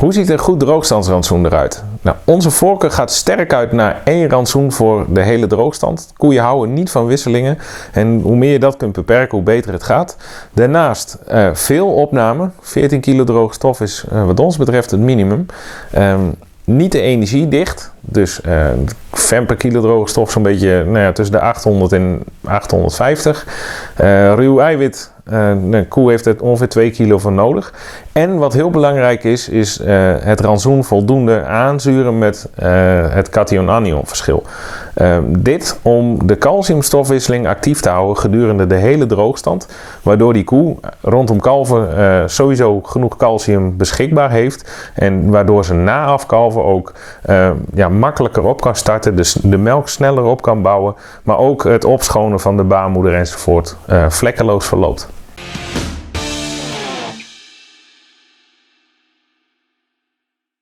Hoe ziet een goed droogstandsrantsoen eruit? Nou, onze voorkeur gaat sterk uit naar één rantsoen voor de hele droogstand. Koeien houden niet van wisselingen en hoe meer je dat kunt beperken, hoe beter het gaat. Daarnaast uh, veel opname. 14 kilo droge stof is uh, wat ons betreft het minimum. Um, niet te energiedicht. Dus uh, per kilo droge stof zo'n beetje nou ja, tussen de 800 en 850. Uh, ruw eiwit een koe heeft er ongeveer 2 kilo van nodig. En wat heel belangrijk is, is uh, het rantsoen voldoende aanzuren met uh, het cation-anion verschil. Ehm, dit om de calciumstofwisseling actief te houden gedurende de hele droogstand. Waardoor die koe rondom kalven sowieso genoeg calcium beschikbaar heeft. En waardoor ze na afkalven ook ja, makkelijker op kan starten. Dus de melk sneller op kan bouwen. Maar ook het opschonen van de baarmoeder enzovoort vlekkeloos verloopt.